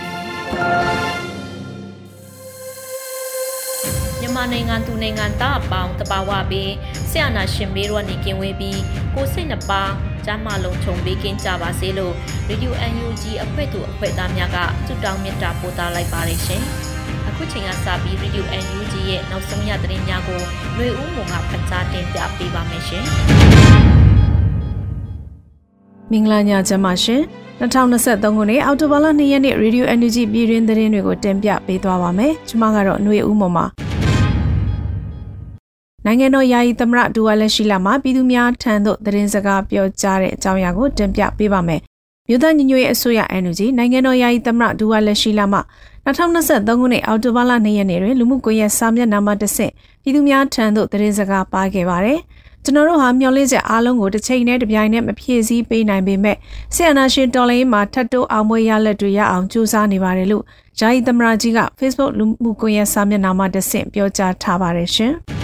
ပြီ။ မြန်မာနိုင်ငံသူနိုင်ငံသားအပေါင်းတဘာဝပြီးဆရာနာရှင်မေးတော့နေကင်းဝေးပြီးကိုစိတ်နှပါကျမ်းမာလုံးခြုံပေးကင်းကြပါစေလို့ Radio UNG အဖွဲ့သူအဖွဲ့သားများကဆုတောင်းမေတ္တာပို့သလိုက်ပါတယ်ရှင်။အခုချိန်ကစပြီး Radio UNG ရဲ့နောက်ဆုံးရသတင်းများကိုຫນွေဦးမုံကဖတ်ကြားတင်ပြပေးပါမယ်ရှင်။မင်္ဂလာညချမ်းပါရှင်။ 2023ခုနှစ်အောက်တိုဘာလ2ရက်နေ့ Radio Energy ပြည်တွင်းသတင်းတွေကိုတင်ပြပေးသွားပါမယ်။ကျွန်မကတော့ຫນွေဦးမော်ပါ။နိုင်ငံတော်ယာယီသမရဒူဝါလက်ရှိလာမှာပြည်သူများထံသို့သတင်းစကားပြောကြားတဲ့အကြောင်းအရာကိုတင်ပြပေးပါမယ်။မြို့သားညီညွတ်ရေးအစိုးရ NUG နိုင်ငံတော်ယာယီသမရဒူဝါလက်ရှိလာမှာ2023ခုနှစ်အောက်တိုဘာလ2ရက်နေ့တွင်လူမှုကွန်ရက်စာမျက်နှာမှာတဆင့်ပြည်သူများထံသို့သတင်းစကားပါခဲ့ပါတယ်။ ကျွန်တော်တို့ဟာမျှော်လင့်ချက်အားလုံးကိုတစ်ချိန်နဲ့တစ်ပြိုင်နက်မဖြည့်ဆည်းပေးနိုင်ပေမဲ့ဆီယနာရှင်တော်လိုင်းမှာထပ်တိုးအောင်ပွဲရလက်တွေရအောင်ကြိုးစားနေပါတယ်လို့ဂျာယီသမရာကြီးက Facebook လူမှုကွန်ရက်စာမျက်နှာမှာတဆင့်ပြောကြားထားပါတယ်ရှင်။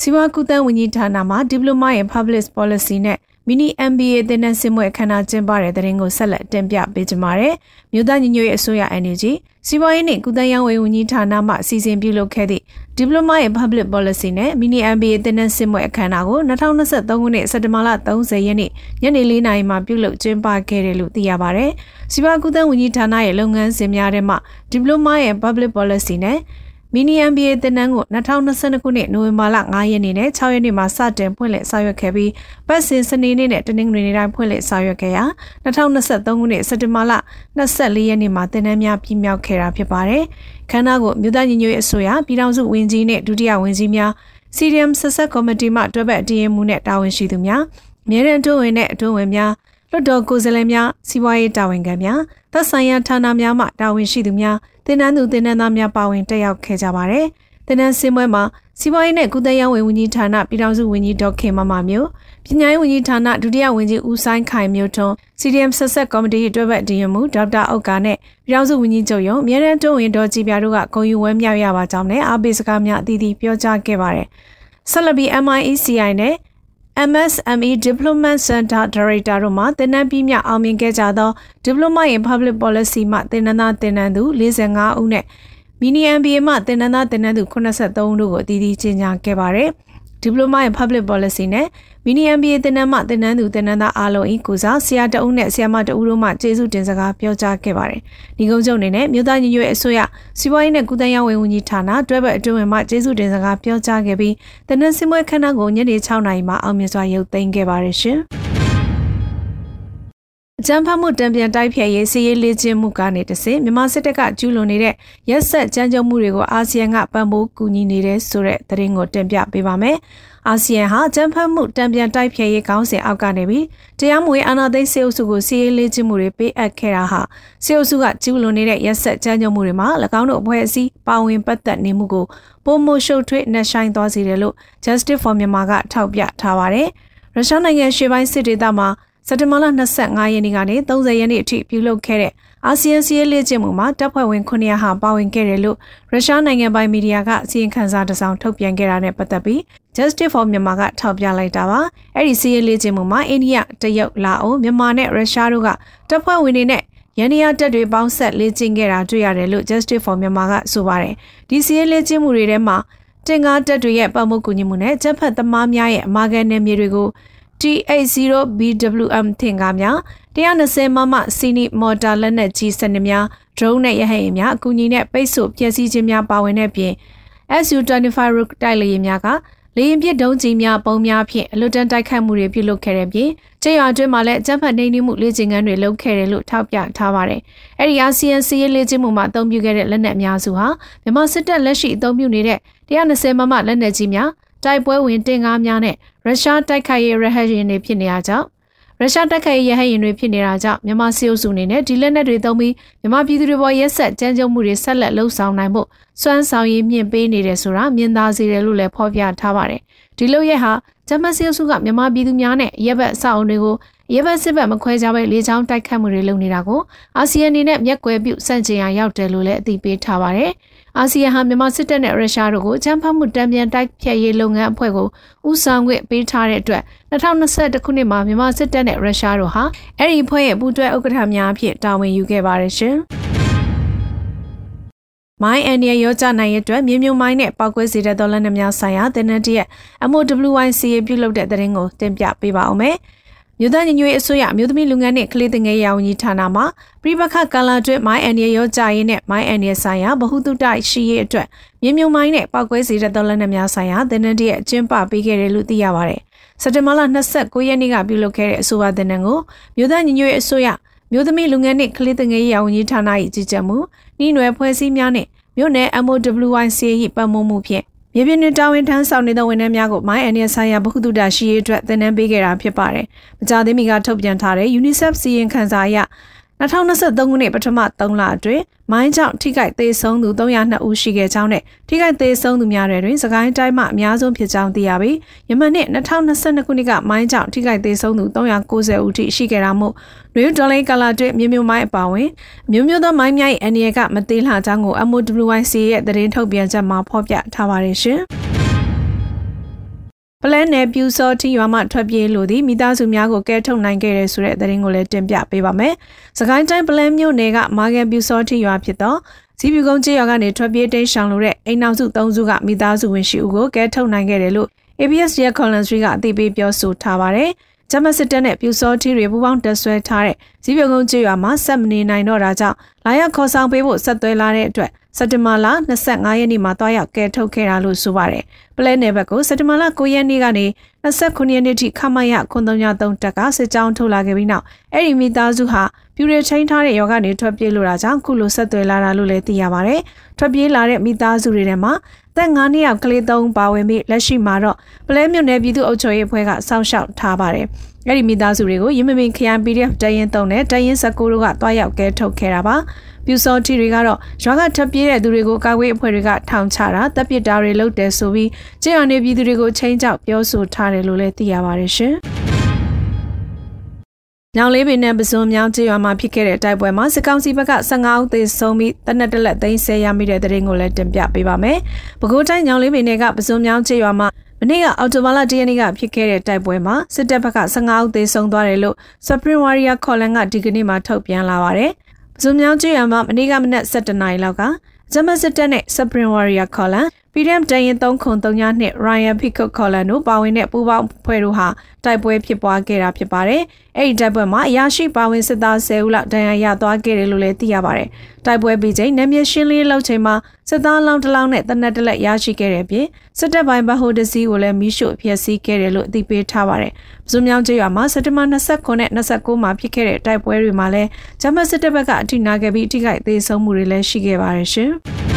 စီဝါကူတန်ဝန်ကြီးဌာနမှ Diploma in Public Policy နဲ့ Mini MBA သင်တန်းဆင်းပွဲအခမ်းအနားကျင်းပတဲ့တဲ့ရင်ကိုဆက်လက်တင်ပြပေးကြပါမယ်။မြို့သားညီညွတ်ရေးအစိုးရ NUG စီးပွားရေးနှင့်ကုသရေးဝန်ကြီးဌာနမှအစီအစဉ်ပြုလုပ်ခဲ့သည့် Diploma in Public Policy နဲ့ Mini MBA သင်တန်းဆင်းပွဲအခမ်းအနားကို2023ခုနှစ်စက်တင်ဘာလ30ရက်နေ့ညနေ4နာရီမှာပြုလုပ်ကျင်းပခဲ့တယ်လို့သိရပါတယ်။စီးပွားကူးသန်းဝန်ကြီးဌာနရဲ့လုပ်ငန်းစဉ်များထဲမှာ Diploma in Public Policy နဲ့ မီနီ MBA သင်တန်းကို2022ခုနှစ်နိုဝင်ဘာလ9ရက်နေ့နဲ့6ရက်နေ့မှာစတင်ဖွင့်လှစ်ဆောင်ရွက်ခဲ့ပြီးပတ်စဉ်စနေနေ့နဲ့တနင်္ဂနွေနေ့တိုင်းဖွင့်လှစ်ဆောင်ရွက်ခဲ့ရာ2023ခုနှစ်စက်တင်ဘာလ24ရက်နေ့မှာသင်တန်းများပြီးမြောက်ခဲ့တာဖြစ်ပါတယ်။ခန်းနာကိုမြို့သားညီညွတ်ရေးအစိုးရပြည်ထောင်စုဝန်ကြီးနဲ့ဒုတိယဝန်ကြီးများ CDM ဆက်ဆက်ကော်မတီမှတွဲဘက်အတည်မှုနဲ့တာဝန်ရှိသူများအမြဲတမ်းအတွင်းဝင်နဲ့အတွင်းဝင်များလွှတ်တော်ကိုယ်စားလှယ်များစီးပွားရေးတာဝန်ခံများသက်ဆိုင်ရာဌာနများမှတာဝန်ရှိသူများ တင်နန်းသူတင်နန်းသားများပါဝင်တက်ရောက်ခဲ့ကြပါတယ်။တင်နန်းစင်းပွဲမှာစီးပွားရေးနဲ့ကုသရေးဝန်ကြီးဌာနပြည်ထောင်စုဝန်ကြီးဒေါက်ခင်မမမျိုးပညာရေးဝန်ကြီးဌာနဒုတိယဝန်ကြီးဦးဆိုင်ခိုင်မျိုးထွန်း CDM ဆက်ဆက်ကော်မတီတွဲဘက်ဒီယမှုဒေါက်တာအုတ်ကာနဲ့ပြည်ထောင်စုဝန်ကြီးချုပ်ရုံအမြဲတမ်းတွဝင်တော်ကြည်ပြတို့ကဂုဏ်ယူဝဲမြောက်ရပါကြောင်းနဲ့အားပေးစကားများအသီးသီးပြောကြားခဲ့ပါတယ်။ဆက်လက်ပြီး MIECI နဲ့ MSME Diplomat Center Director တို့မှတင်နန်းပြီးမြအောင်မြင်ခဲ့ကြသော Diploma in Public Policy မှတင်နန်းသားတင်နန်းသူ45ဦးနဲ့ Mini MBA မှတင်နန်းသားတင်နန်းသူ83ဦးတို့ကိုအသီးသီးကြီးညာခဲ့ပါတယ်။ Diploma in Public Policy နဲ့ Mini MBA သင်တန်းမှသင်တန်းသူသင်တန်းသားအားလုံးဤကိုစားဆရာတအုပ်နဲ့ဆရာမတအုပ်တို့မှကျေးဇူးတင်စကားပြောကြားခဲ့ပါတယ်။ဒီကုန်းချုပ်အနေနဲ့မြို့သားညီညွတ်ရေးအစိုးရစီးပွားရေးနဲ့ကုသရေးဝန်ကြီးဌာနတွဲဘက်အတွင်းဝင်မှကျေးဇူးတင်စကားပြောကြားခဲ့ပြီးသင်တန်းစင်ပွဲခန်းနာကိုညနေ6နာရီမှာအောင်မြင်စွာရုပ်သိမ်းခဲ့ပါတယ်ရှင်။အကြမ်းဖက်မှုတံပြန်တိုက်ဖျက်ရေးစီးရေးလေ့ကျင့်မှုကနေတဆင့်မြန်မာစစ်တပ်ကကျူးလွန်နေတဲ့ရက်ဆက်ကြမ်းကြုတ်မှုတွေကိုအာဆီယံကပံ့ပိုးကူညီနေတဲ့ဆိုတဲ့သတင်းကိုတင်ပြပေးပါမယ်။ အာဆီယံဟာအကြမ်းဖက်မှုတံပြန်တိုက်ဖျက်ရေးကောင်းစဉ်အောက်ကနေပြီးတရားမဝင်အာဏာသိမ်းစေအုပ်စုကိုစီးရေးလေ့ကျင့်မှုတွေပေးအပ်ခဲ့တာဟာစေအုပ်စုကကျူးလွန်နေတဲ့ရက်ဆက်ကြမ်းကြုတ်မှုတွေမှာ၎င်းတို့အဖွဲ့အစည်းပါဝင်ပတ်သက်နေမှုကိုပုံမရှုပ်ထွေးနှက်ဆိုင်သွားစေတယ်လို့ Justice for Myanmar ကထောက်ပြထားပါတယ်။ရုရှားနိုင်ငံရှေ့ပိုင်းစစ်ဒေသမှာစက်တင်ဘာလ25ရက်နေ့ကနေ30ရက်နေ့အထိပြုလုပ်ခဲ့တဲ့ အာဆီယံစီးရဲလေ့ကျင့်မှုမှာတပ်ဖွဲ့ဝင်900ဟာပါဝင်ခဲ့တယ်လို့ရုရှားနိုင်ငံပိုင်မီဒီယာကအစီရင်ခံစာတစ်စောင်ထုတ်ပြန်ခဲ့တာနဲ့ပတ်သက်ပြီး Justice for Myanmar ကထောက်ပြလိုက်တာပါအဲ့ဒီစီးရဲလေ့ကျင့်မှုမှာအိန္ဒိယတရုတ်လာအိုမြန်မာနဲ့ရုရှားတို့ကတပ်ဖွဲ့ဝင်တွေနဲ့ရန်နီယာတပ်တွေပေါင်းဆက်လေ့ကျင့်ခဲ့တာတွေ့ရတယ်လို့ Justice for Myanmar ကဆိုပါတယ်ဒီစီးရဲလေ့ကျင့်မှုတွေထဲမှာတင်ကားတပ်တွေရဲ့ပတ်မှုကူညီမှုနဲ့တပ်ဖက်သမားများရဲ့အမာခံနယ်မြေတွေကို T80BWM ထင်ကားများတ 120မမစီနီမော်တာလက်နက်ကြီးစနစ်များ drone နဲ့ရဟတ်ယာဉ်များအကူအညီနဲ့ပိတ်ဆို့ဖျက်ဆီးခြင်းများပါဝင်တဲ့ပြင် SU-25 Rook တိုက်လေယာဉ်များကလေရင်ပစ်ဒုံးကြီးများပုံများဖြင့်အလွတ်တန်းတိုက်ခတ်မှုတွေပြုလုပ်ခဲ့တဲ့ပြင်ကျေးရွာအတွင်းမှာလည်းအကြမ်းဖက်နှိမ်နင်းမှုလေ့ကျင့်ခန်းတွေလုပ်ခဲ့တယ်လို့ထောက်ပြထားပါတယ်။အဲဒီအာဆီယံစီးရေးလေ့ကျင့်မှုမှာအသုံးပြုခဲ့တဲ့လက်နက်အများစုဟာမြန်မာစစ်တပ်လက်ရှိအသုံးပြုနေတဲ့120မမလက်နက်ကြီးများတိုက်ပွဲဝင်တင်ကားများနဲ့ရုရှားတိုက်ခိုက်ရေးရဟတ်ယာဉ်တွေဖြစ်နေကြကြောင်း ရုရှားတိုက်ခိုက်ရေးရဟတ်ယာဉ်တွေဖြစ်နေတာကြောင့်မြန်မာစစ်အုပ်စုအနေနဲ့ဒီလက်နက်တွေသုံးပြီးမြန်မာပြည်သူတွေပေါ်ရက်ဆက်ကြမ်းကြုတ်မှုတွေဆက်လက်လှုပ်ဆောင်နိုင်ဖို့စွမ်းဆောင်ရည်မြင့်ပေးနေတယ်ဆိုတာမြင်သာစေတယ်လို့လည်းဖော်ပြထားပါတယ်။ဒီလိုရက်ဟာဂျမတ်စစ်အုပ်စုကမြန်မာပြည်သူများနဲ့ရက်ဘက်အဆောက်အုံတွေကိုရဲဘက်စစ်ဘက်မခွဲခြားပဲလေချောင်းတိုက်ခတ်မှုတွေလုပ်နေတာကိုအာဆီယံအနေနဲ့မျက်ကွယ်ပြုစန့်ကျင်ရရောက်တယ်လို့လည်းအသိပေးထားပါတယ်။ အာဆီယံဟာမြန်မာစစ်တပ်နဲ့ရုရှားတို့ကိုအကြမ်းဖက်မှုတံပြန်တိုက်ဖျက်ရေးလုပ်ငန်းအဖွဲ့ကိုဦးဆောင်ခွင့်ပေးထားတဲ့အတွက်2021ခုနှစ်မှာမြန်မာစစ်တပ်နဲ့ရုရှားတို့ဟာအဲ့ဒီအဖွဲ့ရဲ့ပူးတွဲဥက္ကဋ္ဌများအဖြစ်တာဝန်ယူခဲ့ပါတယ်ရှင်။မိုင်းအန်ဒီရောကြနိုင်ရတဲ့မြေမြုံမိုင်းနဲ့ပောက်ကွဲစေတဲ့ဒေါ်လာနှများဆိုင်ရာတင်နက်တရဲ့ MOWICA ပြုလုပ်တဲ့တဲ့ရင်ကိုတင်ပြပေးပါအောင်မယ်။ မြို့သားညီညွတ်ရေးအစိုးရမြို့သမီးလူငန်းနဲ့ကလေးငယ်ရေးဝန်ကြီးဌာနမှပြည်ပခကာလာတွင်မိုင်းအန်ရရောကြရေးနဲ့မိုင်းအန်ရဆိုင်ရာဗဟုသုတရှိရေးအတွက်မြေမြုံမိုင်းနဲ့ပောက်ကွဲစေတဲ့တော်လက်နက်များဆိုင်ရာတင်နက်ရဲ့အကျဉ်းပပေးခဲ့တယ်လို့သိရပါတယ်။စက်တင်ဘာလ29ရက်နေ့ကပြုလုပ်ခဲ့တဲ့အဆိုပါတင်နက်ကိုမြို့သားညီညွတ်ရေးအစိုးရမြို့သမီးလူငန်းနဲ့ကလေးငယ်ရေးဝန်ကြီးဌာန၏ကြီးကြပ်မှုနှီးနွယ်ဖွဲ့စည်းများနဲ့မြို့နယ် MOWIC ၏ပတ်မမှုဖြင့် မြေပြင်တွင်တာဝန်ထမ်းဆောင်နေသောဝန်ထမ်းများကိုမိုင်းအန်ရဆိုင်ရာဗဟုသုတရှိရေးအတွက်သင်တန်းပေးခဲ့တာဖြစ်ပါတယ်။မကြာသေးမီကထုတ်ပြန်ထားတဲ့ UNICEF စီရင်ခံစာအရ 2023ခုနှစ်ပထမ3လအတွင်းမိုင်းကြောင့်ထိခိုက်သေးဆုံးသူ302ဦးရှိခဲ့ကြောင်းနဲ့ထိခိုက်သေးဆုံးသူများတွင်စကိုင်းတိုင်းမှအများဆုံးဖြစ်ကြောင်းသိရပြီးယမန်နှစ်2022ခုနှစ်ကမိုင်းကြောင့်ထိခိုက်သေးဆုံးသူ390ဦးထိရှိခဲ့တာမို့နွေဒေါ်လာကာလာတွင်မြို့မြို့မိုင်းအပါဝင်မြို့မြို့သောမိုင်းများ၏အနေရကမသေးလှကြောင်းကို MOWIC ရဲ့သတင်းထုတ်ပြန်ချက်မှာဖော်ပြထားပါတယ်ရှင်။ ပလန်နယ်ပြူစောတီရွာမှထွက်ပြေးလို့သည်မိသားစုများကိုကဲထုတ်နိုင်ခဲ့တဲ့ဆိုတဲ့သတင်းကိုလည်းတင်ပြပေးပါမယ်။စကိုင်းတိုင်းပလန်မြို့နယ်ကမာဂန်ပြူစောတီရွာဖြစ်သောဇီးပြူကုန်းကျေးရွာကနေထွက်ပြေးတိမ်းရှောင်လို့တဲ့အိမ်နောက်စု၃စုကမိသားစုဝင်ရှိဦးကိုကဲထုတ်နိုင်ခဲ့တယ်လို့ ABS ရဲ့ Collins Street ကအသိပေးပြောဆိုထားပါတယ်။ဂျမစစ်တပ်နဲ့ပြူစောတီတွေပူးပေါင်းတက်ဆွဲထားတဲ့ဇီးပြူကုန်းကျေးရွာမှာဆက်မနေနိုင်တော့တာကြောင့်လာရောက်ခေါ်ဆောင်ပေးဖို့ဆက်သွဲလာတဲ့အတွက် စက်တင်ဘာလ25ရက်နေ့မှာတွားရောက်ကဲထုတ်ခဲ့တာလို့ဆိုပါတယ်။ပလဲနယ်ဘက်ကိုစက်တင်ဘာလ9ရက်နေ့ကနေ29ရက်နေ့ထိခမရ93တက်ကစစ်ကြောင်းထုတ်လာခဲ့ပြီးနောက်အဲ့ဒီမိသားစုဟာပြူရချင်းထားတဲ့ယောဂကနေထွက်ပြေးလို့တာကြောင့်ခုလိုဆက်သွယ်လာတာလို့လည်းသိရပါတယ်။ထွက်ပြေးလာတဲ့မိသားစုတွေထဲမှာသက်9နှစ်ယောက်ကလေး3ပါဝင်ပြီးလက်ရှိမှာတော့ပလဲမြို့နယ်ပြည်သူ့အုပ်ချုပ်ရေးအဖွဲ့ကစောင့်ရှောက်ထားပါတယ်။အဲ့ဒီမိသားစုတွေကိုရင်းမမင်ခရိုင် PDF တရင်တုံနဲ့တရင်19တို့ကတွားရောက်ကဲထုတ်ခဲ့တာပါ ပြူစောတီတွေကတော့ရွာကထပ်ပြေးတဲ့သူတွေကိုကာကွယ်အဖွဲ့တွေကထောင်ချတာတပ်ပစ်တာတွေလုပ်တယ်ဆိုပြီးကြေးရွာနေပြည်သူတွေကိုချင်းချောက်ပြောဆိုထားတယ်လို့လည်းသိရပါတယ်ရှင်။ညောင်လေးပင်နဲ့ပစုံမြောင်းကျေးရွာမှာဖြစ်ခဲ့တဲ့တိုက်ပွဲမှာစစ်ကောင်စီဘက်က15ဦးသေဆုံးပြီးတနက်တလက်သိမ်းဆဲရမိတဲ့တဲ့ရင်ကိုလည်းတင်ပြပေးပါမယ်။ပဲခူးတိုင်းညောင်လေးပင်တွေကပစုံမြောင်းကျေးရွာမှာမနေ့ကအော်တိုဘာလ၁ရက်နေ့ကဖြစ်ခဲ့တဲ့တိုက်ပွဲမှာစစ်တပ်ဘက်က15ဦးသေဆုံးသွားတယ်လို့ Supreme Warrior Column ကဒီကနေ့မှထုတ်ပြန်လာပါတယ်။ ပစုံမြောင်းကျွော်မှာမနေ့ကမနက်7:00နာရီလောက်ကဂျမစစ်တပ်နဲ့ Supreme Warrior Column PDM တရင်303နဲ့ Ryan Peacock Column တို့ပါဝင်တဲ့ပူးပေါင်းဖွဲ့တို့ဟာတိုက်ပွဲဖြစ်ပွားခဲ့တာဖြစ်ပါတယ်။အဲ့ဒီတိုက်ပွဲမှာအရာရှိပါဝင်စစ်သား10ဦးလောက်ဒဏ်ရာရသွားခဲ့တယ်လို့လည်းသိရပါတယ်။တိုက်ပွဲပြီးချိန်နမျက်ရှင်းလင်းလောက်ချိန်မှာစစ်သားလောင်းတစ်လောင်းနဲ့တနက်တလက်ရရှိခဲ့တဲ့ပြင်စစ်တပ်ပိုင်းဘဟိုတစီကိုလည်းမိရှို့ဖျက်ဆီးခဲ့တယ်လို့အသိပေးထားပါတယ်။ပစုံမြောင်းကျေးရွာမှာစက်တင်ဘာ29နဲ့29မှာဖြစ်ခဲ့တဲ့တိုက်ပွဲတွေမှာလည်းဂျမတ်စစ်တပ်ဘက်ကအထိနာခဲ့ပြီးအထိခိုက်သေးဆုံးမှုတွေလည်းရှိခဲ့ပါတယ်ရှင်။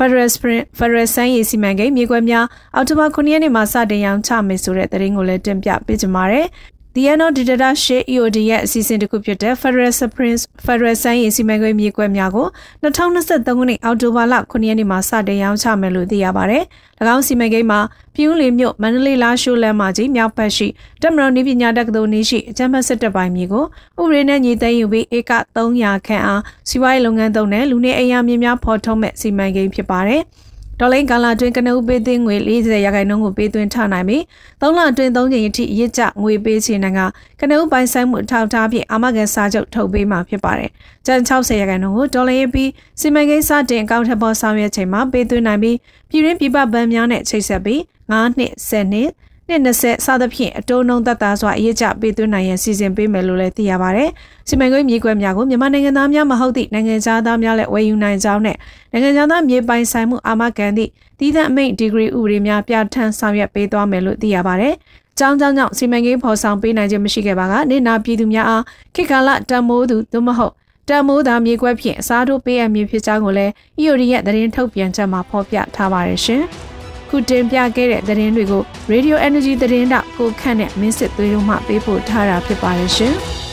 Federal Sprint Federal စမ်းရည်စီမံကိန်းမြေကွက်များအောက်တိုဘာ9ရက်နေ့မှာစတင်ရောင်းချမယ်ဆိုတဲ့သတင်းကိုလည်းတင်ပြပေးကြပါမယ်။ The Anno Data Share EOD ရဲ့အစီအစဉ်တစ်ခုဖြစ်တဲ့ Federal Sprint Federal စမ်းရည်စီမံကိန်းမြေကွက်များကို2023ခုနှစ်အောက်တိုဘာလ9ရက်နေ့မှာစတင်ရောင်းချမယ်လို့သိရပါတယ်။၎င်းစီမံကိန်းမှာပြူးလီမြို့မန္တလေးလားရှိုးလမ်းမကြီးမြောက်ဘက်ရှိတမတော်နည်းပညာတက္ကသိုလ်နေရှိအကျမ်းဖတ်စစ်တပ်ပိုင်းမြေကိုဥပဒေနဲ့ညီသိမ်းယူပြီးဧက300ခန့်အားစီးပွားရေးလုပ်ငန်းသုံးတဲ့လူနေအိမ်ယာမြေများဖော်ထုတ်မဲ့စီမံကိန်းဖြစ်ပါတယ်။ ဒေါ်လိန်ကာလာတွင်ကနဦးပေးသွင်းငွေ40ရာခိုင်နှုန်းကိုပေးသွင်းထနိုင်ပြီး3လအတွင်း3ချိန်အထိရစ်ကျငွေပေးချေနိုင်ကကနဦးပိုင်ဆိုင်မှုထောက်ထားဖြင့်အာမခံစာချုပ်ထုတ်ပေးမှာဖြစ်ပါတယ်။ကျန်60ရာခိုင်နှုန်းကိုဒေါ်လိန်ပြီးစီမံကိန်းစတင်အကောင့်ထပ်ပေါ်ဆောင်ရွက်ချိန်မှာပေးသွင်းနိုင်ပြီးပြည်ရင်းပြည်ပဘဏ်များနဲ့ချိတ်ဆက်ပြီး9နှစ်10နှစ် နှစ်20စသဖြင့်အတုံးနှုံသက်သာစွာအရေးကြပေးသွင်းနိုင်ရန်စီစဉ်ပေးမယ်လို့လည်းသိရပါတယ်။စီမံကိန်းမြေကွက်များကိုမြန်မာနိုင်ငံသားများမဟုတ်သည့်နိုင်ငံသားသားများလည်းဝယ်ယူနိုင်ကြောင်းနဲ့နိုင်ငံသားမြေပိုင်ဆိုင်မှုအာမခံသည့်တည်တဲ့အမိန့်ဒီဂရီဥပဒေများပြဋ္ဌာန်းဆောင်ရွက်ပေးသွားမယ်လို့သိရပါတယ်။ကြောင်းကြောင်းကြောင့်စီမံကိန်းဖော်ဆောင်ပေးနိုင်ခြင်းမရှိခဲ့ပါကနေနာပြည်သူများအားခေတ်ကာလတံမိုးသူသို့မဟုတ်တံမိုးသားမြေကွက်ဖြင့်အစားထိုးပေးအပ်မည်ဖြစ်ကြောင်းကိုလည်း EOD ရဲ့သတင်းထုတ်ပြန်ချက်မှာဖော်ပြထားပါတယ်ရှင်။ ခုတင်ပြခဲ့တဲ့သတင်းတွေကို Radio Energy သတင်းတောက်ကိုခန့်နဲ့မင်းစစ်သွေးတို့မှပေးပို့ထားတာဖြစ်ပါတယ်ရှင်။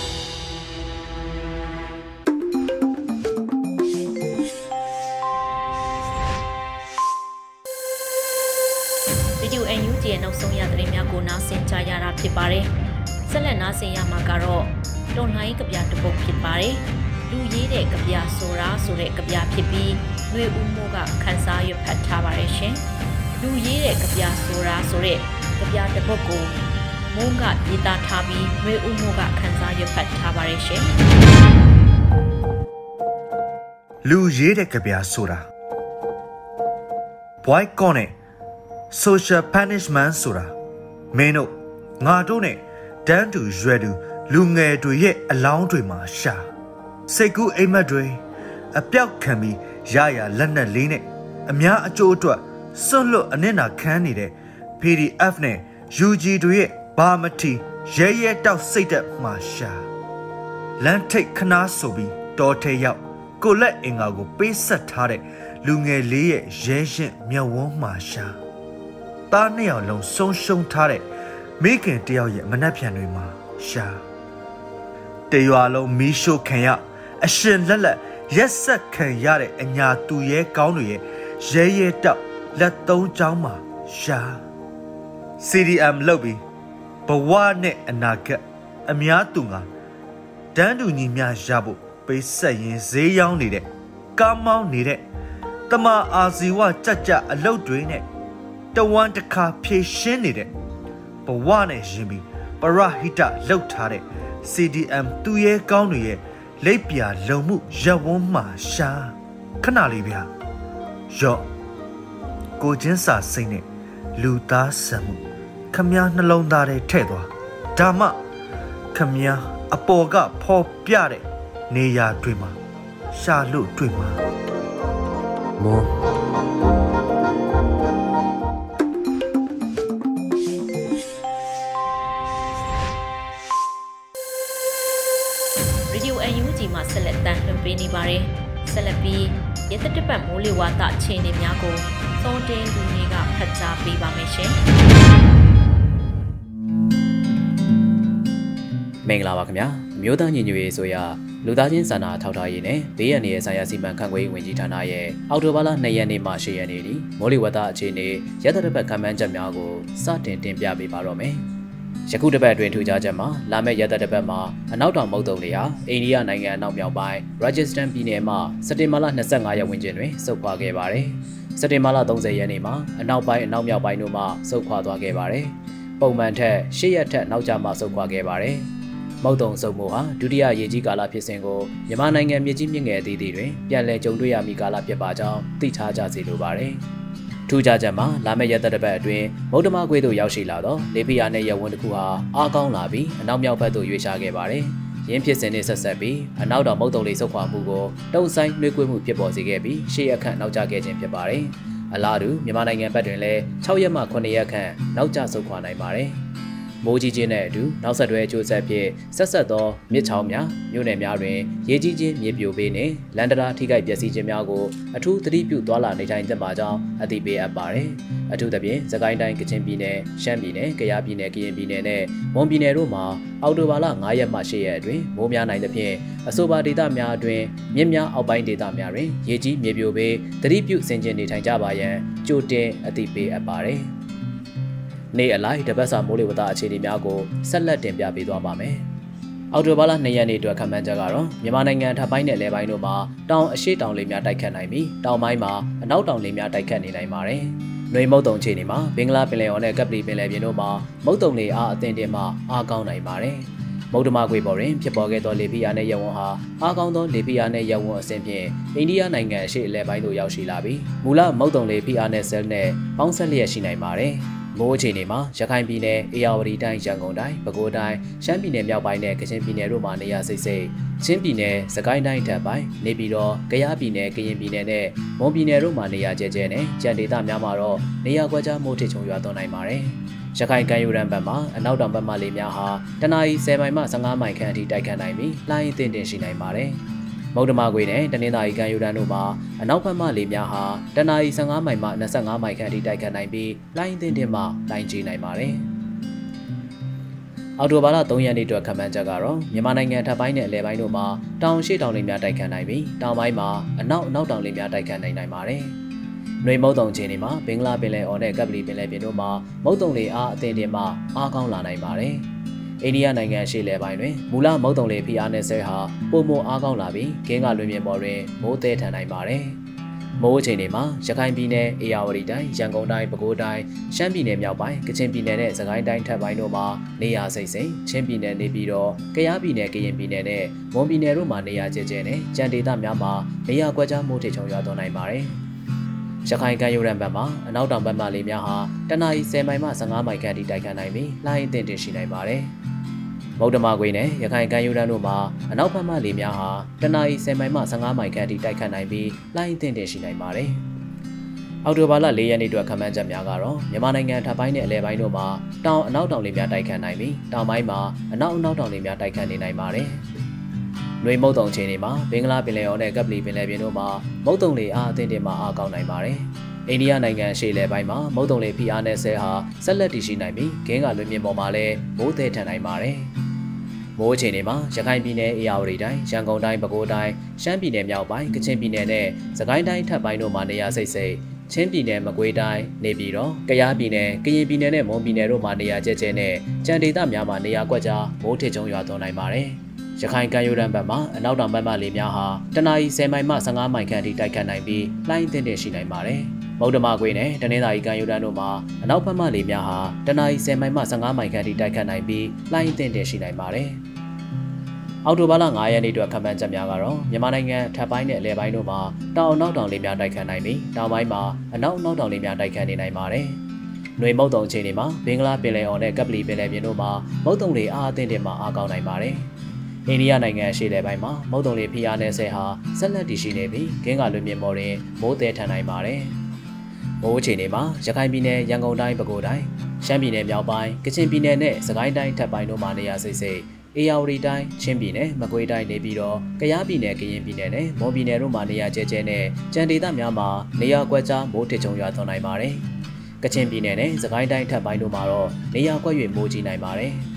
လူရေးတဲ့ကြပြဆိုတာဆိုတဲ့ကြပြတစ်ပုဒ်ကိုမုန်းကရေးသားထားပြီးရွေးဦးမို့ကခန်းစားရွတ်ဖတ်ထားပါရဲ့ရှင်လူရေးတဲ့ကြပြဆိုတာ boy ကောနဲ့ social punishment ဆိုတာမင်းတို့ငါတို့နဲ့တန်းတူရွယ်တူလူငယ်တွေရဲ့အလောင်းတွေမှာရှာစိတ်ကူးအိမ်မက်တွေအပြောက်ခံပြီးရရလက်နက်လေးနဲ့အများအကျိုးအတွက် စွန့်လွတ်အနစ်နာခံနေတဲ့ PDF နဲ့ UG တို့ရဲ့ဘာမတီရဲရဲတောက်စိတ်သက်မှာရှာလမ်းထိတ်ခနာဆိုပြီးတော်ထဲရောက်ကိုလက်အင်္ဂါကိုပေးဆက်ထားတဲ့လူငယ်လေးရဲ့ရဲရင်မျက်ဝန်းမှာရှာသားနှစ်ယောက်လုံးဆုံးရှုံးထားတဲ့မိခင်တယောက်ရဲ့မနှက်ဖြန်တွေမှာရှာတရွာလုံးမီးရှို့ခံရအရှင်လက်လက်ရက်ဆက်ခံရတဲ့အညာသူရဲကောင်းတွေရဲ့ရဲရဲတောက် လက်သုံးချောင်းမှာရှာ CDM လုပ်ပြီးဘဝနဲ့အနာဂတ်အများသူငါတန်းတူညီမျှရဖို့ပေးဆက်ရင်ဈေးရောင်းနေတဲ့ကားမောင်းနေတဲ့တမအာဇီဝကြကြအလုတ်တွေနဲ့တဝမ်းတစ်ခါဖြည့်ရှင်းနေတဲ့ဘဝနဲ့ရင်ပြီးပရဟိတလှုပ်ထားတဲ့ CDM သူရဲကောင်းတွေရဲ့လိပ်ပြလုံမှုရက်ဝန်းမှာရှာခဏလေးဗျာရော့ ကိုချင်းစာစိတ်နဲ့လူသားဆံမှုခမည်းနှလုံးသားထဲထည့်သွားဒါမှခမည်းအပေါ်ကဖော်ပြတဲ့နေရာတွေမှာရှာလို့တွေ့မှာမောရေဒီယို UNG မှာဆက်လက်တန်လှည့်ပေးနေပါတယ်ဆက်လက်ပြီးရသတပတ်မိုးလေဝသအခြေအနေများကို စောတင်းလူကြီးကဖတ်ကြားပေးပါမယ်ရှင်မင်္ဂလာပါခင်ဗျာမြို့သားညီညွတ်ရေးဆိုရလူသားချင်းစာနာထောက်ထားရေးနဲ့ဘေးရန်ရဲ့ဆိုင်ရာစီမံခန့်ခွဲရေးဝန်ကြီးဌာနရဲ့အော်တိုဘာလ2ရက်နေ့မှ10ရက်နေ့ထိမိုးလေဝသအခြေအနေရသတပတ်ခန့်မှန်းချက်များကိုစတင်တင်ပြပေးပါတော့မယ်ယခုတစ်ပတ်အတွင်းထူးခြားချက်မှာလာမယ့်ရက်သက်တစ်ပတ်မှာအနောက်တောင်မုတ်တုံတွေဟာအိန္ဒိယနိုင်ငံအနောက်မြောက်ပိုင်း Rajasthan ပြည်နယ်မှာစက်တင်ဘာလ25ရက်ဝန်းကျင်တွင်ဆုတ်ခွာခဲ့ပါတယ်။ စက်တင်ဘာလ30ရက်နေ့မှာအနောက်ပိုင်းအနောက်မြောက်ပိုင်းတို့မှဆုတ်ခွာသွားခဲ့ပါတယ်။ပုံမှန်ထက်10ရက်ထက်နောက်ကျမှဆုတ်ခွာခဲ့ပါတယ်။မုတ်တုံစုံမှုဟာဒုတိယရေကြီးကာလဖြစ်စဉ်ကိုမြန်မာနိုင်ငံမြေကြီးမြင့်ငယ်အသီးသီးတွင်ပြန်လည်ကြုံတွေ့ရမည့်ကာလဖြစ်ပါကြောင်းသိထားကြစေလိုပါတယ်။ထူးခြားချက်မှာလာမယ့်ရက်သက်တစ်ပတ်အတွင်းမုတ်တမကွေးသို့ရောက်ရှိလာတော့လေပီယာနဲ့ရဝန်းတစ်ခုဟာအားကောင်းလာပြီးအနောက်မြောက်ဘက်သို့ရွေ့ရှားခဲ့ပါတယ်။ ရင်းဖြစ်စဉ်နဲ့ဆက်ဆက်ပြီးအနောက်တော်မုတ်တုံလေးဆုတ်ခွာမှုကိုတုံဆိုင်နှွေးကွေးမှုဖြစ်ပေါ်စေခဲ့ပြီးရှေ့ရက်ခန့်နောက်ကျခဲ့ခြင်းဖြစ်ပါတယ်။အလားတူမြန်မာနိုင်ငံဘက်တွင်လည်း6ရက်မှ9ရက်ခန့်နောက်ကျဆုတ်ခွာနိုင်ပါတယ်။ မိုးကြီးခြင်းနဲ့အတူနောက်ဆက်တွဲအကျိုးဆက်ဖြင့်ဆက်ဆက်သောမြစ်ချောင်းများမြို့နယ်များတွင်ရေကြီးခြင်းမြေပြိုပေးနှင့်လန်ဒရာထိခိုက်ပျက်စီးခြင်းများကိုအထူးသတိပြုသွားလာနေထိုင်သင့်ပါကြောင်းအသိပေးအပ်ပါတယ်။အထူးသဖြင့်စကိုင်းတိုင်းကချင်ပြည်နယ်ရှမ်းပြည်နယ်ကယားပြည်နယ်ကရင်ပြည်နယ်နဲ့မွန်ပြည်နယ်တို့မှာအောက်တိုဘာလ9ရက်မှ10ရက်အတွင်းမိုးများနိုင်သဖြင့်အဆိုပါဒေသများအတွင်းမြစ်များအောက်ပိုင်းဒေသများတွင်ရေကြီးမြေပြိုပေးသတိပြုဆင်ခြင်နေထိုင်ကြပါရန်ကြိုတင်အသိပေးအပ်ပါတယ်။ နေ့အလိုက်တပတ်စာမိုးလေဝသအခြေအနေများကိုဆက်လက်တင်ပြပေးသွားပါမယ်။အော်တိုဘာလ2ရက်နေ့အတွက်ခန့်မှန်းချက်ကတော့မြန်မာနိုင်ငံထပ်ပိုင်းနဲ့လယ်ပိုင်းတို့မှာတောင်အရှိတောင်လေများတိုက်ခတ်နိုင်ပြီးတောင်ပိုင်းမှာအနောက်တောင်လေများတိုက်ခတ်နေနိုင်ပါတယ်။နှွေမုတ်တုံခြေနေမှာဘင်္ဂလားပင်လယ်အော်နဲ့ကပ်ပလီပင်လယ်ပြင်တို့မှာမုတ်တုံလေအားအသင့်တင်မှအားကောင်းနိုင်ပါတယ်။မုတ်တမကွေပေါ်တွင်ဖြစ်ပေါ်ခဲ့သောလေဖိအားနှင့်ရဝန်းဟာအားကောင်းသောလေဖိအားနှင့်ရဝန်းအဆင့်ဖြင့်အိန္ဒိယနိုင်ငံအရှေ့အလယ်ပိုင်းသို့ရောက်ရှိလာပြီးမူလမုတ်တုံလေဖိအားနှင့်ဆဲလ်နှင့်ပေါင်းဆက်လျက်ရှိနိုင်ပါတယ်။ မိုးအခြေအနေမှာရခိုင်ပြည်နယ်အေရဝတီတိုင်းရန်ကုန်တိုင်းပဲခူးတိုင်းရှမ်းပြည်နယ်မြောက်ပိုင်းနဲ့ကချင်ပြည်နယ်တို့မှာနေရာစိတ်စိတ်ချင်းပြည်နယ်စကိုင်းတိုင်းထပ်ပိုင်းနေပြည်တော်ကယားပြည်နယ်ကရင်ပြည်နယ်နဲ့မွန်ပြည်နယ်တို့မှာနေရာကျဲကျဲနဲ့ကြံဒေသများမှာတော့နေရာကွက်ကြားမိုးထစ်ချုံရွာသွန်းနိုင်ပါတယ်ရခိုင်ကမ်းရိုးတန်းဘက်မှာအနောက်တောင်ဘက်မှလေများဟာတနအီ10မိုင်မှ15မိုင်ခန့်အထိတိုက်ခတ်နိုင်ပြီးလှိုင်းအသင့်တင်ရှိနိုင်ပါတယ်။ မုတ်တမခွေနဲ့တနင်္သာရီကမ်းရိုးတန်းတို့မှာအနောက်ဘက်မှလေများဟာတနအီ15မိုင်မှ25မိုင်ခန့်အထိတိုက်ခတ်နိုင်ပြီးလိုင်းအသင့်တင်မှလိုင်းကြီးနိုင်ပါတယ်။အော်တိုဘာလ3ရက်နေ့အတွက်ခန့်မှန်းချက်ကတော့မြန်မာနိုင်ငံထပ်ပိုင်းနဲ့အလဲပိုင်းတို့မှာတောင်ရှိတောင်လေများတိုက်ခတ်နိုင်ပြီးတောင်ပိုင်းမှာအနောက်အနောက်တောင်လေများတိုက်ခတ်နိုင်နိုင်ပါတယ်။နှွေမုတ်တုံချင်းတွေမှာဘင်္ဂလားပင်လယ်အော်နဲ့ကပ်ပလီပင်လယ်ပြင်တို့မှာမုတ်တုံလေအားအသင့်တင်မှအားကောင်းလာနိုင်ပါတယ်။ အိန္ဒိယနိုင်ငံရှေ့လယ်ပိုင်းတွင်မူလမုတ်တုံလေဖိအားနဲ့ဆဲဟာပုံမအားကောင်းလာပြီးကင်းကလွင်မြေပေါ်တွင်မိုးသေးထန်နိုင်ပါတယ်။မိုးအချိန်တွေမှာရခိုင်ပြည်နယ်အေရဝတီတိုင်းရန်ကုန်တိုင်းပဲခူးတိုင်းရှမ်းပြည်နယ်မြောက်ပိုင်းကချင်ပြည်နယ်နဲ့စကိုင်းတိုင်းထပ်ပိုင်းတို့မှာနေရာစိတ်စိမ်ချင်းပြည်နယ်နေပြီးတော့ကယားပြည်နယ်ကရင်ပြည်နယ်နဲ့မွန်ပြည်နယ်တို့မှာနေရာကျကျနဲ့ကြံဒေသများမှာနေရာကွက်ကြားမိုးထချုံရွာသွန်းနိုင်ပါတယ်။ ရခိုင်ကမ်းရိုးတန်းဘက်မှာအနောက်တောင်ဘက်မှလေများဟာတနအီ10မိုင်မှ15မိုင်ခန့်ထိတိုက်ခတ်နိုင်ပြီးလှိုင်းအသင့်တင်ရှိနိုင်ပါတယ်။မုတ်တမကွေနဲ့ရခိုင်ကမ်းရိုးတန်းတို့မှာအနောက်ဘက်မှလေများဟာတနအီ10မိုင်မှ15မိုင်ခန့်အထိတိုက်ခတ်နိုင်ပြီးလှိုင်းအသင့်တင်ရှိနိုင်ပါတယ်။အော်တိုဘာလ၄ရက်နေ့အတွက်ခန့်မှန်းချက်များကတော့မြန်မာနိုင်ငံထပ်ပိုင်းနဲ့အလဲပိုင်းတို့မှာတောင်အနောက်တောင်လေများတိုက်ခတ်နိုင်ပြီးတောင်ပိုင်းမှာအနောက်အနောက်တောင်လေများတိုက်ခတ်နေနိုင်ပါတယ်။ နှွေမုတ်တုံချင်းတွေမှာဘင်္ဂလားပင်လယ်အော်နဲ့ကပ်ပလီပင်လယ်ပြင်တို့မှာမုတ်တုံလေအားအသင့်တင်မှအားကောင်းနိုင်ပါတယ်။အိန္ဒိယနိုင်ငံရှေ့လယ်ပိုင်းမှာမုတ်တုံလေဖိအားနဲ့ဆဲဟာဆက်လက်တည်ရှိနိုင်ပြီးဂင်းကလွင်မြင့်ပေါ်မှာလည်းမိုးသည်ထန်နိုင်ပါတယ်။မိုးအခြေအနေမှာရခိုင်ပြည်နယ်အေရဝတီတိုင်းရန်ကုန်တိုင်းပဲခူးတိုင်းရှမ်းပြည်နယ်မြောက်ပိုင်းကချင်ပြည်နယ်နဲ့စကိုင်းတိုင်းထပ်ပိုင်းတို့မှာနေရာစိတ်စိတ်ချင်းပြည်နယ်မကွေးတိုင်းနေပြည်တော်ကယားပြည်နယ်ကရင်ပြည်နယ်နဲ့မွန်ပြည်နယ်တို့မှာနေရာကျကျနဲ့ကြံဒေသများမှာနေရာကွက်ကြားမိုးထစ်ချုံရွာသွန်းနိုင်ပါတယ် ရခိုင်ကမ်းရိုးတန်းဘက်မှာအနောက်တောင်ဘက်မှလေများဟာတနအီ10မိုင်မှ15မိုင်ခန့်အထိတိုက်ခတ်နိုင်ပြီးလှိုင်းအသင့်တင်ရှိနိုင်ပါတယ်။မုတ်တမကွေနဲ့တနင်္သာရီကမ်းရိုးတန်းတို့မှာအနောက်ဘက်မှလေများဟာတနအီ10မိုင်မှ15မိုင်ခန့်ထိတိုက်ခတ်နိုင်ပြီးလှိုင်းအသင့်တင်ရှိနိုင်ပါတယ်။အောက်တိုဘာလ9ရက်နေ့အတွက်ခန့်မှန်းချက်များကတော့မြန်မာနိုင်ငံထပ်ပိုင်းနဲ့အလဲပိုင်းတို့မှာတောင်အနောက်တောင်လေများတိုက်ခတ်နိုင်ပြီးတောင်ပိုင်းမှာအနောက်အနောက်တောင်လေများတိုက်ခတ်နေနိုင်ပါတယ်။ຫນွေမုတ်တုံချိန်တွေမှာဘင်္ဂလားပင်လယ်အော်နဲ့ကပ်ပလီပင်လယ်ပြင်တို့မှာမုတ်တုံလေအားအသင့်တင်မှာအားကောင်းနိုင်ပါတယ်။ အိန္ဒိယနိုင်ငံရှေ့လယ်ပိုင်းမှာမုတ်တုံလေဖိအားနဲ့ဆဲဟာဆက်လက်တည်ရှိနေပြီးဂင်းကလွင်မြေပေါ်တွင်မိုးသည်ထန်နိုင်ပါတယ်။မိုးအခြေအနေမှာရခိုင်ပြည်နယ်ရန်ကုန်တိုင်းပဲခူးတိုင်းရှမ်းပြည်နယ်မြောက်ပိုင်းကချင်ပြည်နယ်နဲ့စကိုင်းတိုင်းထပ်ပိုင်းတို့မှာနေရာစိတ်စိတ်အေရဝတီတိုင်းချင်းပြည်နယ်မကွေးတိုင်းနေပြီးတော့ကယားပြည်နယ်ကရင်ပြည်နယ်နဲ့မွန်ပြည်နယ်တို့မှာနေရာကျဲကျဲနဲ့ကြံဒေသများမှာနေရာကွက်ကြားမိုးထစ်ချုံရွာသွန်းနိုင်ပါတယ်။ကချင်ပြည်နယ်နဲ့စကိုင်းတိုင်းထပ်ပိုင်းတို့မှာတော့နေရာကွက်၍မိုးကြီးနိုင်ပါတယ်။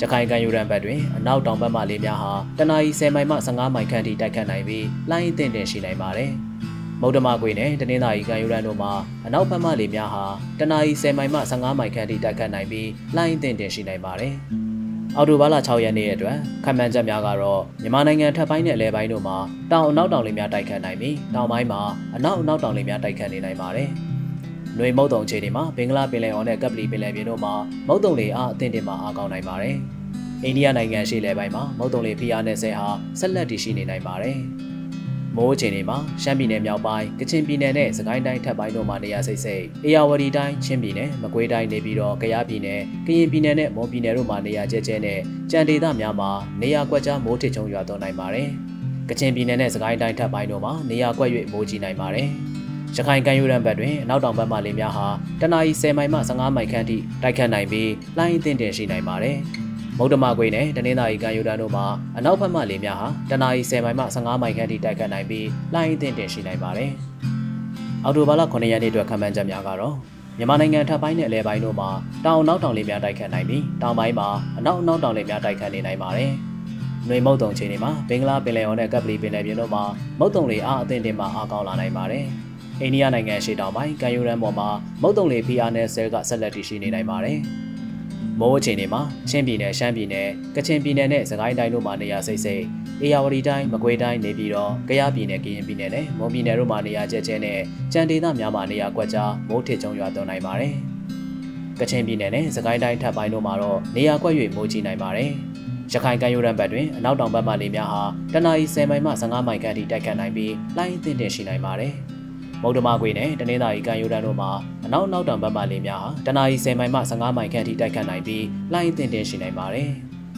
ရခိုင်ကမ်းရိုးတန်းဘက်တွင်အနောက်တောင်ဘက်မှလေများဟာတနအီ10မိုင်မှ15မိုင်ခန့်ထိတိုက်ခတ်နိုင်ပြီးလှိုင်းအသင့်တင်ရှိနိုင်ပါတယ်။မုတ်တမကွေနဲ့တနင်္သာရီကံယူရန်တို့မှာအနောက်ဘက်မှလေများဟာတနအီ10မိုင်မှ15မိုင်ခန့်ထိတိုက်ခတ်နိုင်ပြီးလှိုင်းအသင့်တင်ရှိနိုင်ပါတယ်။အော်တိုဘားလ6ရက်နေ့ရဲ့အတွက်ခံမှန်းချက်များကတော့မြန်မာနိုင်ငံထပ်ပိုင်းနဲ့အလဲပိုင်းတို့မှာတောင်အနောက်တောင်လေများတိုက်ခတ်နိုင်ပြီးတောင်ပိုင်းမှာအနောက်အနောက်တောင်လေများတိုက်ခတ်နေနိုင်ပါတယ်။ နှွေမုတ်တုံခြေတွေမှာဘင်္ဂလားပင်လယ်အော်နဲ့ကပ်ပလီပင်လယ်ပြင်တို့မှာမုတ်တုံလေအားအသင့်တင်မှာအားကောင်းနိုင်ပါတယ်။အိန္ဒိယနိုင်ငံရှေ့လယ်ပိုင်းမှာမုတ်တုံလေဖိအားနဲ့ဆဲဟာဆက်လက်တည်ရှိနေနိုင်ပါတယ်။မိုးချိန်တွေမှာရှမ်းပြည်နယ်မြောက်ပိုင်းကချင်ပြည်နယ်နဲ့စကိုင်းတိုင်းထပ်ပိုင်းတို့မှာနေရာစိတ်စိတ်အေရဝတီတိုင်းချင်းပြည်နယ်မကွေးတိုင်းနေပြီးတော့ကယားပြည်နယ်ကရင်ပြည်နယ်နဲ့မွန်ပြည်နယ်တို့မှာနေရာကျဲကျဲနဲ့ကြံဒေသများမှာနေရာကွက်ကြားမိုးထစ်ချုံရွာသွန်းနိုင်ပါတယ်။ကချင်ပြည်နယ်နဲ့စကိုင်းတိုင်းထပ်ပိုင်းတို့မှာနေရာကွက်၍မိုးကြီးနိုင်ပါတယ်။ ရခိုင်ကမ်းရိုးတန်းဘက်တွင်အနောက်တောင်ဘက်မှလေများဟာတနအီ10မိုင်မှ15မိုင်ခန့်ထိတိုက်ခတ်နိုင်ပြီးလှိုင်းအသင့်တင်ရှိနိုင်ပါတယ်။မုတ်တမကွေနဲ့တနင်္သာရီကံယူတန်းတို့မှာအနောက်ဘက်မှလေများဟာတနအီ10မိုင်မှ15မိုင်ခန့်ထိတိုက်ခတ်နိုင်ပြီးလှိုင်းအသင့်တင်ရှိနိုင်ပါတယ်။အော်တိုဘာလ9ရက်နေ့အတွက်ခံမှန်းချက်များကတော့မြန်မာနိုင်ငံထပ်ပိုင်းနဲ့အလဲပိုင်းတို့မှာတောင်နောက်တောင်လေများတိုက်ခတ်နိုင်ပြီးတောင်ပိုင်းမှာအနောက်အနောက်တောင်လေများတိုက်ခတ်နေနိုင်ပါတယ်။နှွေမုတ်တုံချိန်တွေမှာဘင်္ဂလားပင်လယ်အော်နဲ့ကပ်ပလီပင်လယ်ပြင်တို့မှာမုတ်တုံလေအားအသင့်တင်မှာအားကောင်းလာနိုင်ပါတယ်။ အိန္ဒိယနိုင်ငံရှေ့တောင်ပိုင်းကံယူရန်ပေါ်မှာမုတ်တုံလေ PR နဲ့ဆဲကဆက်လက်တည်ရှိနေနိုင်ပါတယ်။မိုးအချိန်တွေမှာချင်းပြည်နယ်ရှမ်းပြည်နယ်ကချင်ပြည်နယ်နဲ့စကိုင်းတိုင်းတို့မှာနေရာစိတ်စိတ်အေရဝတီတိုင်းမကွေးတိုင်းနေပြီးတော့ကယားပြည်နယ်ကရင်ပြည်နယ်နဲ့မွန်ပြည်နယ်တို့မှာနေရာကျကျနဲ့ကြံဒေသများမှာနေရာကွက်ကြားမိုးထစ်ချုံရွာသွန်းနိုင်ပါတယ်။ကချင်ပြည်နယ်နဲ့စကိုင်းတိုင်းထပ်ပိုင်းတို့မှာတော့နေရာကွက်၍မိုးကြီးနိုင်ပါတယ်။ရခိုင်ကမ်းရိုးတန်းဘက်တွင်အနောက်တောင်ဘက်မှလေများဟာတနအီ10မိုင်မှ15မိုင်ခန့်အထိတိုက်ခတ်နိုင်ပြီးလှိုင်းအသင့်တင်ရှိနိုင်ပါတယ်။ မမုတ်တမကွေနဲ့တနင်္သာရီကန်ယူရန်တို့မှာအနောက်နောက်တောင်ဘက်မှလေများဟာတနအီ10မိုင်မှ15မိုင်ခန့်ထိတိုက်ခတ်နိုင်ပြီးလှိုင်းတင်တင်ရှိနိုင်ပါတယ်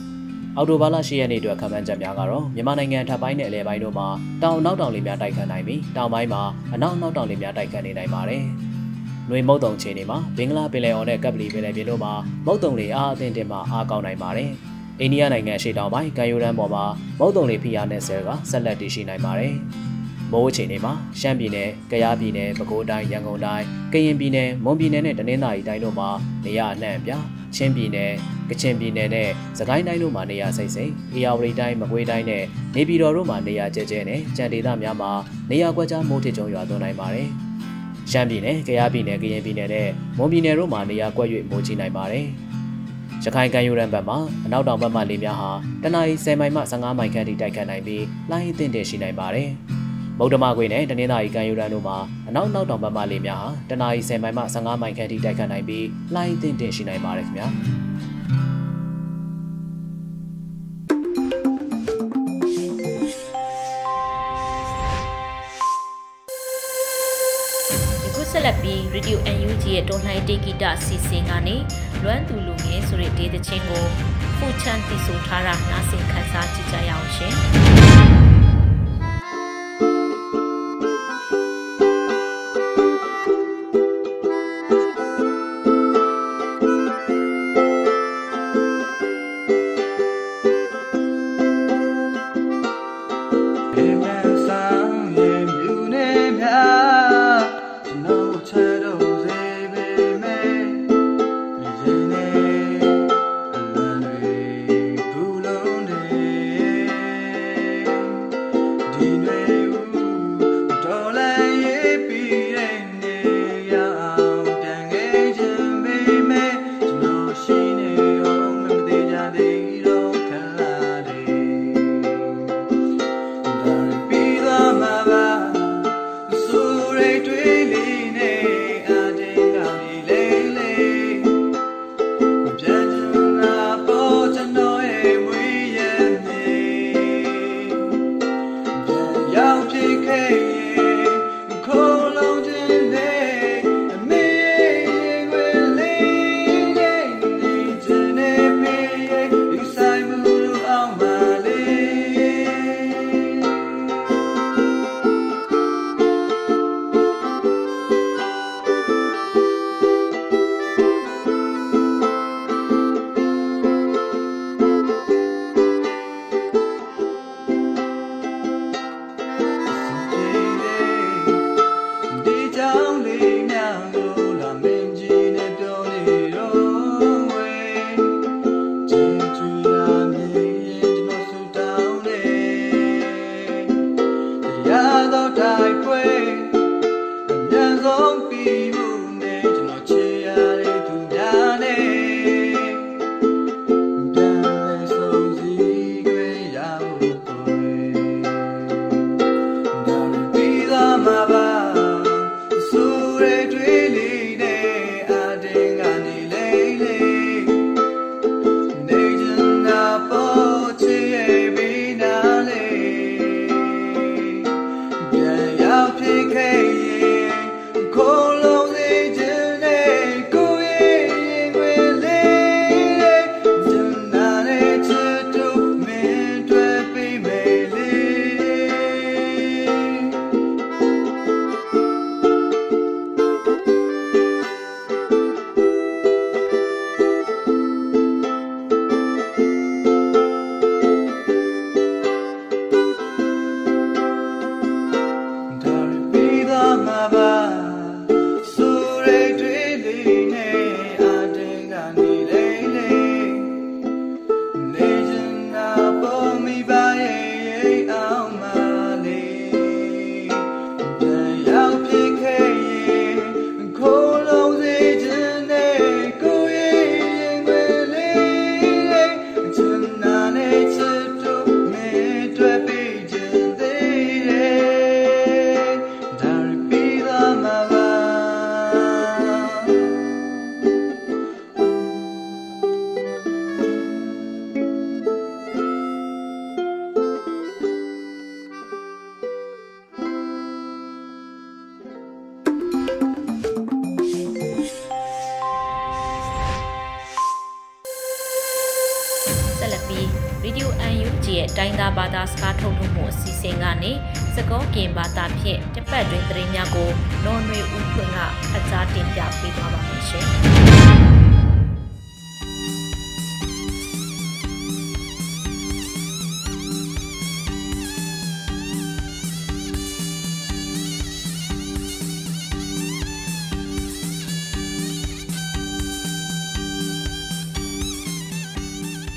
။အော်တိုဘာလ10ရက်နေ့အတွက်ခံမှန်းချက်များကတော့မြန်မာနိုင်ငံထပ်ပိုင်းနဲ့အလဲပိုင်းတို့မှာတောင်နောက်တောင်လေများတိုက်ခတ်နိုင်ပြီးတောင်ပိုင်းမှာအနောက်နောက်တောင်လေများတိုက်ခတ်နေနိုင်ပါတယ်။နှွေမုတ်တုံခြေနေမှာဘင်္ဂလားပင်လယ်အော်နဲ့ကပ်ပလီပင်လယ်ပြင်တို့မှာမုတ်တုံလေအားအသင့်တင်မှာအားကောင်းနိုင်ပါတယ်။အိန္ဒိယနိုင်ငံရှေ့တောင်ပိုင်းကန်ယူရန်ပေါ်မှာမုတ်တုံလေဖိအားနဲ့ဆဲကဆက်လက်တည်ရှိနိုင်ပါတယ်။ မိုးအခြေအနေမှာရှမ်းပြည်နယ်၊ကယားပြည်နယ်၊ပဲခူးတိုင်း၊ရန်ကုန်တိုင်း၊ကရင်ပြည်နယ်၊မွန်ပြည်နယ်နဲ့တနင်္သာရီတိုင်းတို့မှာနေရာအနှံ့အပြားချင်းပြည်နယ်၊ကချင်ပြည်နယ်နဲ့စကိုင်းတိုင်းတို့မှာနေရာစိတ်စိတ်၊အေရဝတီတိုင်း၊မကွေးတိုင်းနဲ့နေပြည်တော်တို့မှာနေရာကျဲကျဲနဲ့ကြံဒေသများမှာနေရာကွက်ကြားမိုးထစ်ကြုံရွာသွန်းနိုင်ပါတယ်။ရှမ်းပြည်နယ်၊ကယားပြည်နယ်၊ကရင်ပြည်နယ်နဲ့မွန်ပြည်နယ်တို့မှာနေရာကွက်၍မိုးကြီးနိုင်ပါတယ်။ရခိုင်ကမ်းရိုးတန်းဘက်မှာအနောက်တောင်ဘက်မှလေများဟာတနအီ10မိုင်မှ15မိုင်ခန့်ထိတိုက်ခတ်နိုင်ပြီးလှိုင်းအသင့်တင်ရှိနိုင်ပါတယ်။ ဗုဒ္ဓမကွေနဲ့တနင်္သာရီကမ်းရိုးတန်းတို့မှာအနောက်နောက်တောင်ဘက်မှလေများဟာတနအီ10မိုင်မှ15မိုင်ခန့်ထိတိုက်ခတ်နိုင်ပြီးလှိုင်းတင်တင်ရှိနိုင်ပါတယ်ခင်ဗျာဆက်လက်ပြီး Radio UNG ရဲ့တွန်လှိုင်းတေဂီတာစီစဉ်ကနေလွမ်းသူလူငယ်ဆိုတဲ့ဒေသချင်းကိုဖူချန်တီဆိုထားတာနားဆင်ခန်းစားကြည့်ကြရအောင်ရှင်။တိုင်း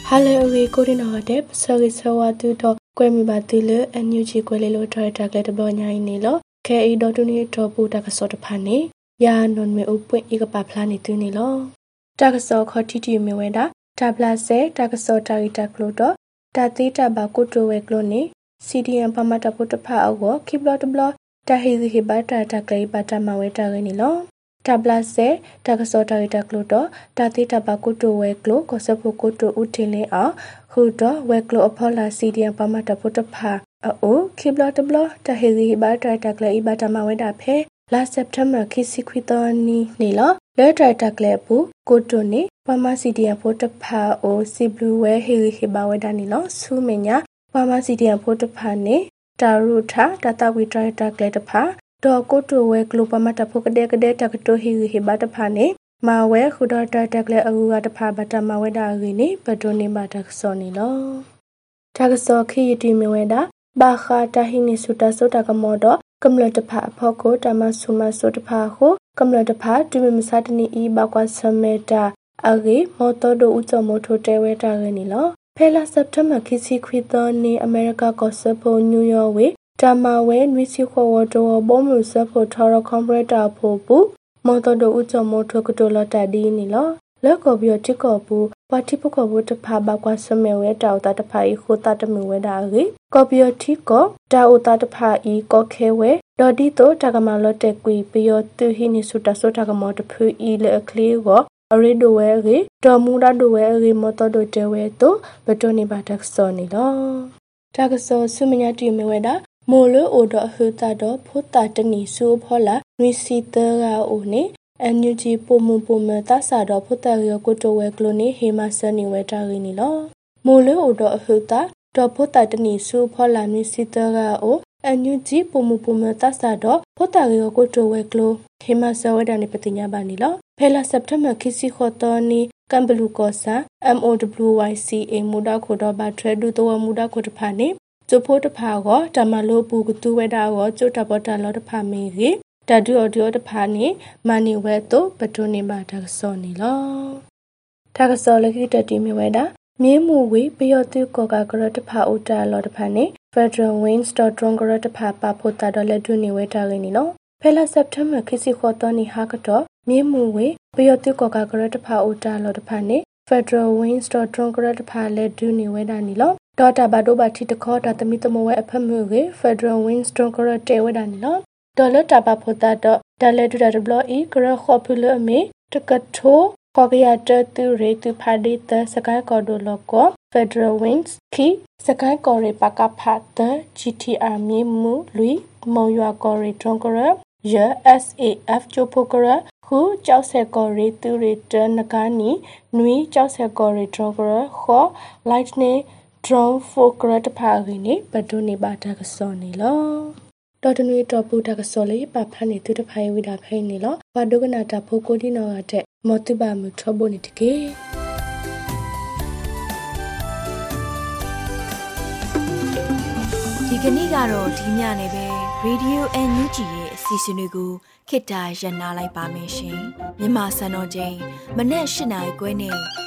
Hello we ko din ho de so ge so wa tu do kwe mi ba tu le NUG kwe le lo try ta kle de bo nya ni lo ke i do tu ni do pu ta ka so ta pha ni ya non me u pwe i ka pa phla ni tu ni lo ta ka so kho ti ti me we da ta pla se ta ka so ta ri ta klo do ta ti ta ba ko to we klo ni CDM ပမတာပုတဖာအော keep lot block တာဟီဟီဘတာတာကလေးပါတာမဝဲတာရင်းနီလော တဘလာစေတကစောတာရတကလို့တော့တာတိတဘကုတုဝဲကလို့ကိုစဖို့ကုတုဥထင်းလေးအောင်ခုတော့ဝဲကလို့အဖော်လာစီဒီယံပမတဖို့တဖာအိုခိဘလတဘလတဟေဒီဘာတတကလေးဘာတမဝဲတာဖဲလာစက်တမ်ဘာခိစီခွီတော်နီနေလောလဲတတကလေးပူကိုတုနေပမစီဒီယံဖို့တဖာအိုစီဘလူဝဲဟေဟီဘာဝဲတာနီလောဆူမညာပမစီဒီယံဖို့တဖာနေတာရုထာတတဝီတရတကလေးတဖာ ဒေါ်ကိုတိုဝဲဂလိုပမတဖုကတဲ့ကတဲ့တကတိုဟီဟီဘတ်ဖာနေမာဝဲခုဒတာတကလေအူကတဖာဘတမဝဲတာရင်းနေဘဒိုနေမတကစောနေလောတကစောခီယတီမဝဲတာဘာခာတဟိနေစုတဆုတကမောဒကမ္လတဖာအဖို့ကိုတမဆုမဆုတဖာဟုကမ္လတဖာတူမမစတနီဤဘကွာဆမေတာအဂေမောတော်ဒိုဥချမောထိုတဲဝဲတာရင်းနေလောဖဲလာစက်တမ်ဘာခီစီခွီတော်နေအမေရိကကောဆပ်ဖို့နယူးယောက်ဝေ တာမဝဲနွီစီခေါ်ဝတော်ဘောမှုစဖို့ထော်ရကွန်ပရက်တာဖို့ပူမော်တော်တို့ဥချမောထွကတိုလတာဒီနီလောလက်ကောပြီးတိကောပူပါတိပကောဘူးတဖာဘကွာစမဲဝဲတောက်တာတဖာဤခိုတာတမဝဲတာရီကောပီယတိကောတာဥတာတဖာဤကောခဲဝဲဒေါ်ဒီတိုတကမလော့တက်ကွီပီယောတူဟိနိစုတဆုတကမောတဖူဤလေအခလီကိုအရိဒိုဝဲရီတော်မူရာဒိုဝဲရီမော်တော်တို့တဲဝဲတိုဘတိုနေပါတက်စောနီလောတကစောဆုမညာတီမဝဲတာ မိုလအိုဒဟူတာဒဖိုတာတနီဆူဖောလာနွီစီတရာအိုနေအန်ယူဂျီပုံမပုံမတဆာတော့ဖိုတာရကိုတိုဝဲကလိုနေဟေမဆန်နီဝဲတာရင်းနီလောမိုလအိုဒဟူတာတော့ဖိုတာတနီဆူဖောလာနွီစီတရာအိုအန်ယူဂျီပုံမပုံမတဆာတော့ဖိုတာရကိုတိုဝဲကလိုဟေမဆဝဲတာနေပတိညာပါနီလောဖဲလာစက်တဘာခီစီခေါ်တော်နီကမ်ဘလူကောဆာ MOWYCA မူဒါခိုတော့ဘာထရဒူတော့မူဒါခိုတဖာနေ ကျိုဖို့တဖာကိုတမလို့ပူကတူဝဲတာကိုကျိုတပေါ်တလောတဖာမေကြီးတဒူအော်ဒီယိုတဖာနေမနီဝဲတော့ဘဒုနေပါတကစောနေလောတကစောလခိတတိမီဝဲတာမြေမှုဝေပယောတုကောကကရတဖာဥတာလောတဖာနေ Federal Wings. Drone ကရတဖာပါဖို့တာတော့လက်ဒုနေဝဲတာရင်းနီလောဖဲလာစက်တမ်ဘာခစီခေါ်တော်နီဟာကတော့မြေမှုဝေပယောတုကောကကရတဖာဥတာလောတဖာနေ Federal Wings. Drone ကရတဖာလက်ဒုနေဝဲတာနီလော ဒေါ်တာဘဒိုဘတီတခေါ်တာတမီတမဝဲအဖက်မှုကေဖက်ဒရယ်ဝင်းစတွန်ကရတဲဝဒန်နော်ဒေါ်လာတာဘဖိုတာတော့ဒါလက်ဒူဒါဘလအီကရခေါ်ဖူလအမေတကထိုးခေါ်ကရတတူရေတူဖာဒီတစကိုင်းကော်ဒိုလောကော Federal Wings ခီစကိုင်းကော်ရေပကဖတ်တ GTR မြေမူလူမော်ရွာကော်ရေတွန်ကရရ SAF ချိုဖိုကရခုကြောက်ဆက်ကော်ရီတူရီတနကနီနွီကြောက်ဆက်ကော်ရီဒရောကရခေါ် lightning drone focus တဖာရင်းနေဘဒုနေပါတကစောနေလောတော်တနွေတော်ပူတကစောလေးပဖတ်နေသူတဖိုင်ဝိတာဖိနေလောဘဒုကနာတာဖိုကိုဒီနောကတဲ့မောတိပါမှုထဘုန်တကေဒီကနေ့ကတော့ဒီညနေပဲ Radio NUG ရဲ့အစီအစဉ်လေးကိုခေတ္တရ延လိုက်ပါမယ်ရှင်မြန်မာစံတော်ချိန်မနေ့၈နိုင်ခွဲနဲ့ည